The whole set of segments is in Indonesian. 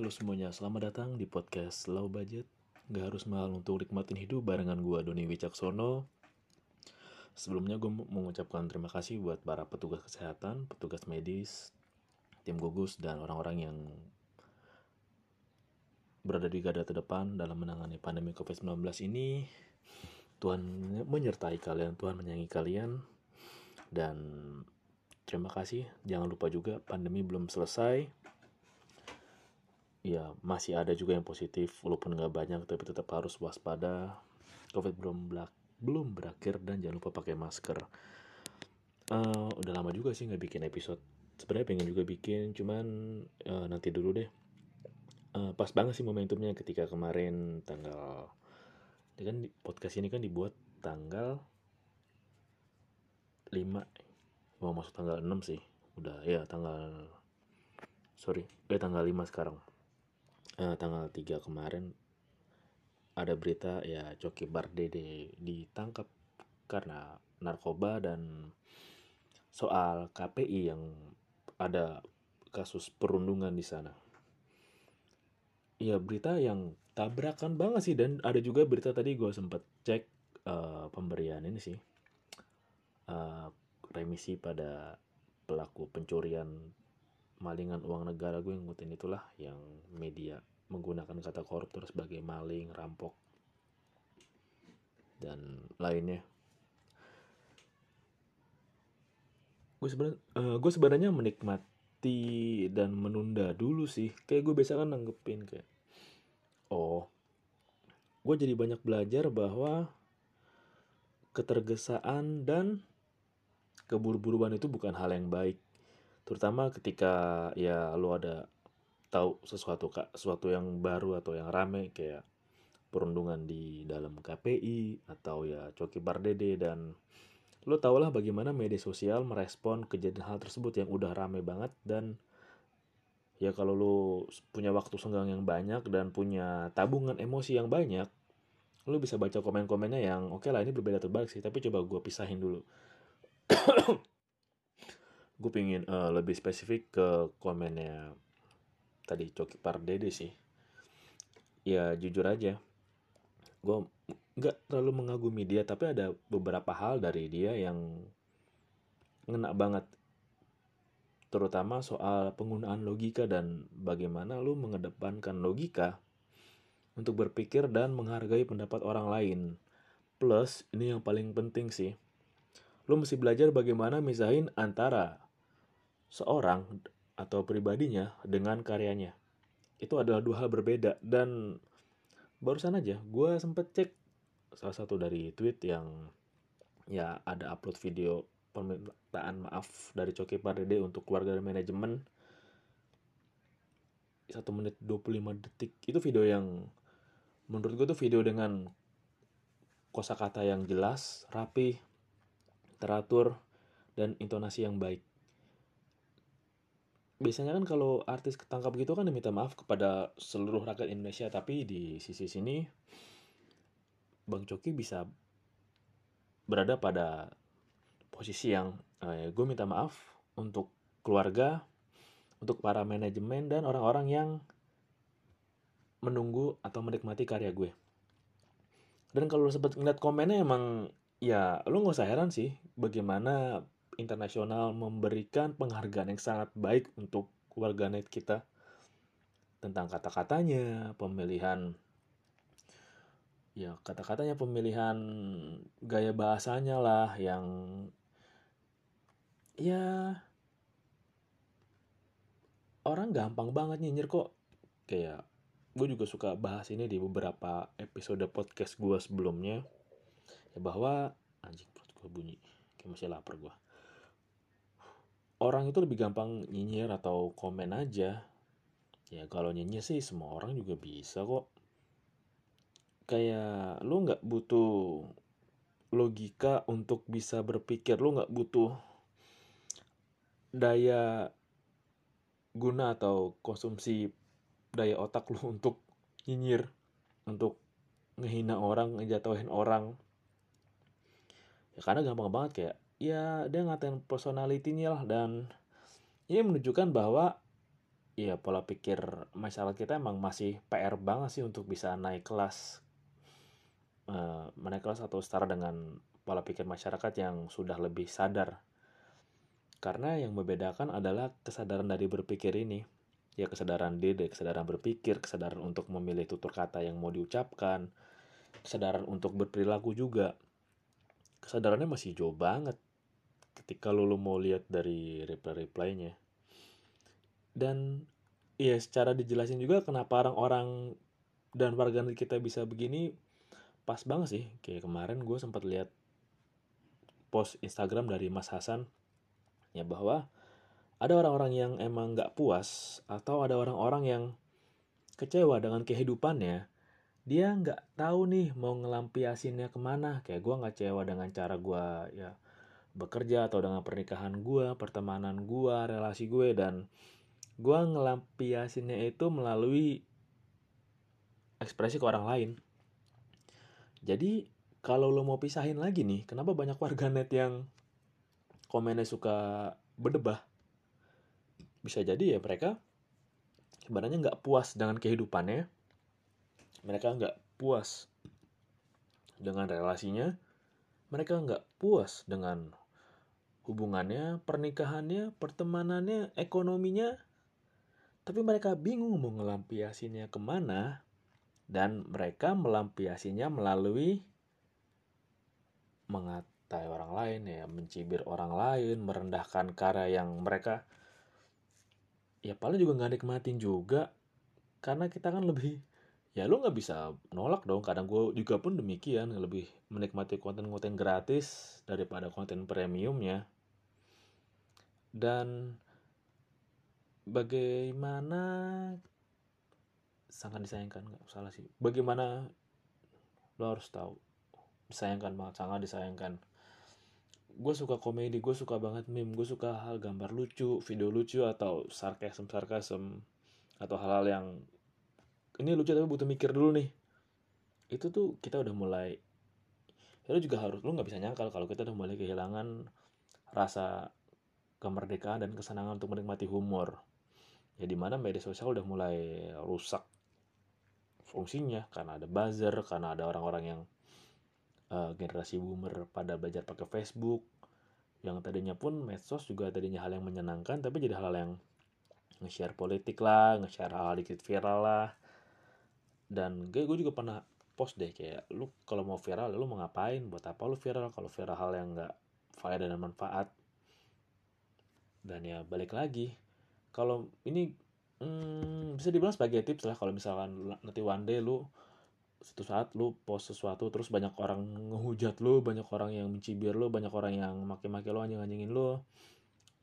Halo semuanya, selamat datang di podcast Low Budget. Gak harus mahal untuk nikmatin hidup barengan gue Doni Wicaksono. Sebelumnya gue mengucapkan terima kasih buat para petugas kesehatan, petugas medis, tim gugus, dan orang-orang yang berada di garda terdepan dalam menangani pandemi COVID-19 ini. Tuhan menyertai kalian, Tuhan menyayangi kalian, dan terima kasih. Jangan lupa juga pandemi belum selesai, ya masih ada juga yang positif walaupun nggak banyak tapi tetap harus waspada. Covid belum belak belum berakhir dan jangan lupa pakai masker. Uh, udah lama juga sih nggak bikin episode. Sebenarnya pengen juga bikin cuman uh, nanti dulu deh. Uh, pas banget sih momentumnya ketika kemarin tanggal ini kan podcast ini kan dibuat tanggal 5 mau masuk tanggal 6 sih. Udah ya tanggal sorry eh tanggal 5 sekarang uh, tanggal 3 kemarin ada berita ya Coki Bardede ditangkap karena narkoba dan soal KPI yang ada kasus perundungan di sana. Ya berita yang tabrakan banget sih dan ada juga berita tadi gue sempet cek uh, pemberian ini sih uh, remisi pada pelaku pencurian malingan uang negara gue ngikutin itulah yang media menggunakan kata koruptor sebagai maling, rampok dan lainnya. Gue sebenarnya uh, menikmati dan menunda dulu sih. Kayak gue biasa kan nanggepin kayak oh gue jadi banyak belajar bahwa ketergesaan dan keburu-buruan itu bukan hal yang baik terutama ketika ya lo ada tahu sesuatu kak sesuatu yang baru atau yang rame kayak perundungan di dalam KPI atau ya Coki Bardede dan lo tau lah bagaimana media sosial merespon kejadian hal tersebut yang udah rame banget dan ya kalau lo punya waktu senggang yang banyak dan punya tabungan emosi yang banyak lo bisa baca komen-komennya yang oke okay lah ini berbeda terbalik sih tapi coba gue pisahin dulu. Gue pingin uh, lebih spesifik ke komennya tadi Coki Pardede sih ya jujur aja gue nggak terlalu mengagumi dia tapi ada beberapa hal dari dia yang ngena banget terutama soal penggunaan logika dan bagaimana lu mengedepankan logika untuk berpikir dan menghargai pendapat orang lain. Plus, ini yang paling penting sih. Lu mesti belajar bagaimana misahin antara seorang atau pribadinya dengan karyanya. Itu adalah dua hal berbeda dan barusan aja gue sempet cek salah satu dari tweet yang ya ada upload video permintaan maaf dari Coki Pardede untuk keluarga dan manajemen. Satu menit 25 detik. Itu video yang menurut gue tuh video dengan kosakata yang jelas, rapi, teratur, dan intonasi yang baik biasanya kan kalau artis ketangkap gitu kan diminta maaf kepada seluruh rakyat Indonesia tapi di sisi sini Bang Coki bisa berada pada posisi yang eh, gue minta maaf untuk keluarga, untuk para manajemen dan orang-orang yang menunggu atau menikmati karya gue. Dan kalau sempat ngeliat komennya emang ya lo gak usah heran sih bagaimana internasional memberikan penghargaan yang sangat baik untuk warganet kita. Tentang kata-katanya, pemilihan ya kata-katanya pemilihan gaya bahasanya lah yang ya orang gampang banget nyinyir kok. Kayak gue juga suka bahas ini di beberapa episode podcast gue sebelumnya. Ya bahwa anjing perut gue bunyi. Kayak masih lapar gue orang itu lebih gampang nyinyir atau komen aja. Ya kalau nyinyir sih semua orang juga bisa kok. Kayak lu nggak butuh logika untuk bisa berpikir lu nggak butuh daya guna atau konsumsi daya otak lu untuk nyinyir untuk ngehina orang ngejatuhin orang. Ya karena gampang banget kayak ya dia ngatain personalitinya lah dan ini menunjukkan bahwa ya pola pikir masyarakat kita emang masih PR banget sih untuk bisa naik kelas uh, naik kelas atau setara dengan pola pikir masyarakat yang sudah lebih sadar. Karena yang membedakan adalah kesadaran dari berpikir ini. Ya kesadaran diri, kesadaran berpikir, kesadaran untuk memilih tutur kata yang mau diucapkan, kesadaran untuk berperilaku juga. Kesadarannya masih jauh banget ketika lo, lo mau lihat dari reply-reply-nya. Dan ya secara dijelasin juga kenapa orang-orang dan warga kita bisa begini pas banget sih. Kayak kemarin gue sempat lihat post Instagram dari Mas Hasan ya bahwa ada orang-orang yang emang nggak puas atau ada orang-orang yang kecewa dengan kehidupannya. Dia nggak tahu nih mau ngelampiasinnya ke mana. Kayak gue nggak kecewa dengan cara gue ya bekerja atau dengan pernikahan gue pertemanan gue relasi gue dan gue ngelampiasinnya itu melalui ekspresi ke orang lain jadi kalau lo mau pisahin lagi nih, kenapa banyak warganet yang komennya suka berdebah? Bisa jadi ya mereka sebenarnya nggak puas dengan kehidupannya, mereka nggak puas dengan relasinya, mereka nggak puas dengan hubungannya, pernikahannya, pertemanannya, ekonominya, tapi mereka bingung mau ngelampiasinnya ke mana dan mereka melampiasinya melalui mengatai orang lain ya mencibir orang lain merendahkan karya yang mereka ya paling juga nggak nikmatin juga. Karena kita kan lebih ya lo nggak bisa nolak dong. Kadang gue juga pun demikian lebih menikmati konten-konten gratis daripada konten premiumnya dan bagaimana sangat disayangkan nggak salah sih. Bagaimana lo harus tahu. Disayangkan banget sangat disayangkan. Gue suka komedi gue suka banget meme gue suka hal gambar lucu video lucu atau sarkasm sarkasm atau hal-hal yang ini lucu tapi butuh mikir dulu nih. Itu tuh kita udah mulai ya lo juga harus lo nggak bisa nyangkal kalau kita udah mulai kehilangan rasa kemerdekaan dan kesenangan untuk menikmati humor. Ya di mana media sosial udah mulai rusak fungsinya karena ada buzzer karena ada orang-orang yang uh, generasi boomer pada belajar pakai Facebook. Yang tadinya pun medsos juga tadinya hal yang menyenangkan tapi jadi hal, -hal yang nge-share politik lah nge-share hal, hal dikit viral lah. Dan gue, gue juga pernah post deh kayak lu kalau mau viral lu mau ngapain? Buat apa lu viral? Kalau viral hal yang nggak faedah dan manfaat dan ya balik lagi. Kalau ini hmm, bisa dibilang sebagai tips lah kalau misalkan nanti one day lu suatu saat lu post sesuatu terus banyak orang ngehujat lu banyak orang yang mencibir lu banyak orang yang maki-maki lu anjing-anjingin lu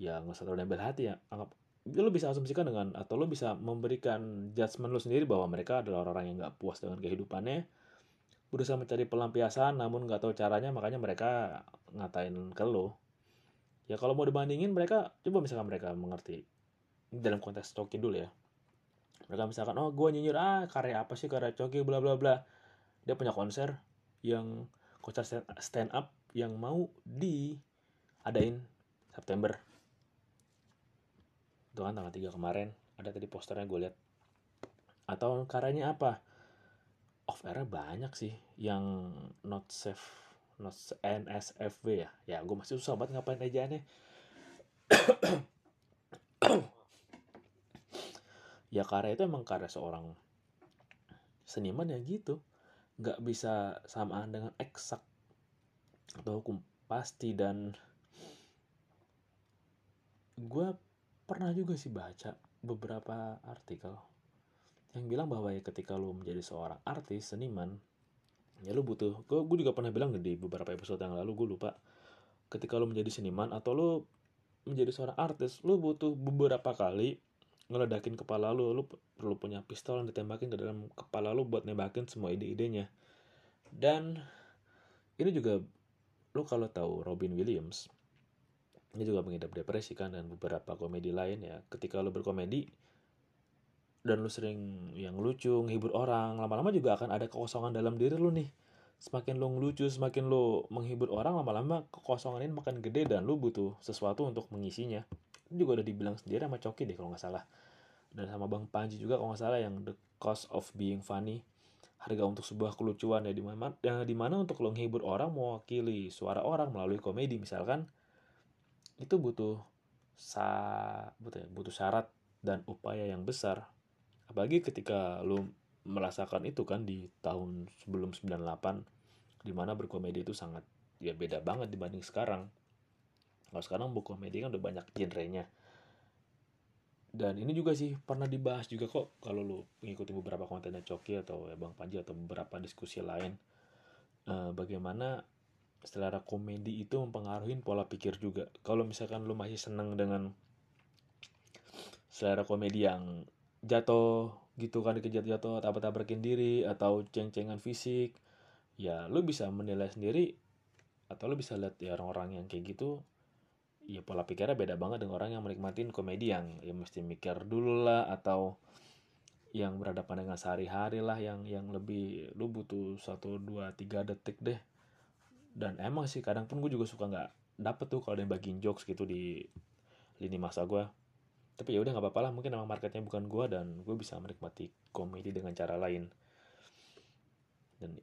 ya nggak usah terlalu nempel hati ya. Anggap lu bisa asumsikan dengan atau lu bisa memberikan judgement lu sendiri bahwa mereka adalah orang-orang yang nggak puas dengan kehidupannya. Berusaha mencari pelampiasan namun nggak tahu caranya makanya mereka ngatain ke lu ya kalau mau dibandingin mereka coba misalkan mereka mengerti dalam konteks Coki dulu ya. Mereka misalkan oh gue nyinyir ah karya apa sih karya Coki bla bla bla. Dia punya konser yang konser stand up yang mau diadain September. Itu kan tanggal 3 kemarin ada tadi posternya gue lihat. Atau karyanya apa? Off air banyak sih yang not safe NSFW ya? Ya gue masih susah banget ngapain nih ya karya itu emang karya seorang seniman ya gitu. Nggak bisa samaan dengan eksak atau hukum pasti dan gue pernah juga sih baca beberapa artikel yang bilang bahwa ya ketika lo menjadi seorang artis seniman ya lo butuh. Gue, gue juga pernah bilang di beberapa episode yang lalu gue lupa. Ketika lo menjadi seniman atau lo menjadi seorang artis lo butuh beberapa kali ngeledakin kepala lo lo perlu punya pistol yang ditembakin ke dalam kepala lo buat nembakin semua ide-idenya. Dan ini juga lo kalau tahu Robin Williams ini juga mengidap depresi kan dan beberapa komedi lain ya. Ketika lo berkomedi dan lo sering yang lucu menghibur orang lama-lama juga akan ada kekosongan dalam diri lo nih. Semakin lo ngelucu semakin lo menghibur orang lama-lama kekosongan ini makin gede dan lo butuh sesuatu untuk mengisinya. Ini juga udah dibilang sendiri sama Coki deh kalau nggak salah. Dan sama Bang Panji juga kalau nggak salah yang the cost of being funny. Harga untuk sebuah kelucuan ya di mana yang di mana untuk lo menghibur orang mewakili suara orang melalui komedi misalkan itu butuh sa butuh, butuh syarat dan upaya yang besar apalagi ketika lu merasakan itu kan di tahun sebelum 98 di mana berkomedi itu sangat ya beda banget dibanding sekarang kalau sekarang berkomedi kan udah banyak genrenya dan ini juga sih pernah dibahas juga kok kalau lu mengikuti beberapa kontennya Coki atau ya Bang Panji atau beberapa diskusi lain uh, bagaimana selera komedi itu mempengaruhi pola pikir juga. Kalau misalkan lu masih seneng dengan selera komedi yang jatuh gitu kan dikejar jatuh atau tabrakin diri atau ceng-cengan fisik ya lu bisa menilai sendiri atau lu bisa lihat ya orang-orang yang kayak gitu ya pola pikirnya beda banget dengan orang yang menikmatin komedi yang ya mesti mikir dulu lah atau yang berhadapan dengan sehari-hari lah yang yang lebih lu butuh satu dua tiga detik deh. Dan emang sih kadang pun gue juga suka nggak dapet tuh kalau dia bagiin jokes gitu di lini masa gue tapi ya udah nggak apa-apa lah mungkin emang marketnya bukan gue dan gue bisa menikmati komedi dengan cara lain. Dan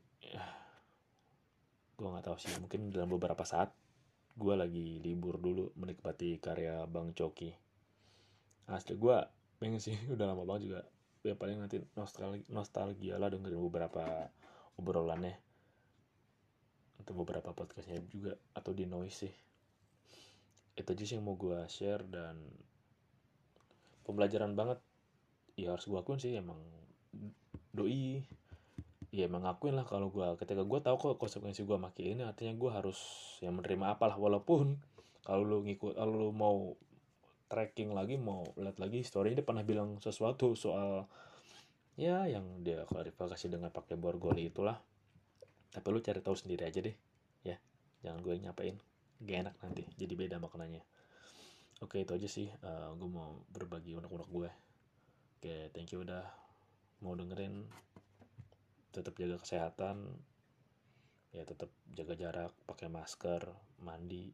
gue nggak tahu sih mungkin dalam beberapa saat gue lagi libur dulu menikmati karya bang Coki. Asli gue pengen sih udah lama banget juga. Ya paling nanti nostalgia, nostalgia lah dengerin beberapa obrolannya. Atau beberapa podcastnya juga atau di noise sih. Itu aja sih yang mau gue share dan pembelajaran banget. Ya harus gue akuin sih emang doi. Ya emang ngakuin lah kalau gue ketika gue tahu kok konsekuensi gue makin ini artinya gue harus yang menerima apalah walaupun kalau lu ngikut kalau lu mau tracking lagi mau lihat lagi story ini pernah bilang sesuatu soal ya yang dia klarifikasi dengan pakai borgoli itulah. Tapi lu cari tahu sendiri aja deh ya. Jangan gue nyapain. Gak enak nanti jadi beda maknanya oke itu aja sih. Uh, gue mau berbagi unek-unek gue. Oke thank you udah mau dengerin. Tetap jaga kesehatan. Ya tetap jaga jarak pakai masker mandi.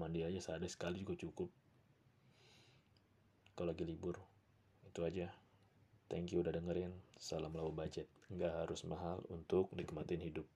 Mandi aja sehari sekali juga cukup. Kalau lagi libur itu aja. Thank you udah dengerin. Salam low budget. Nggak harus mahal untuk nikmatin hidup.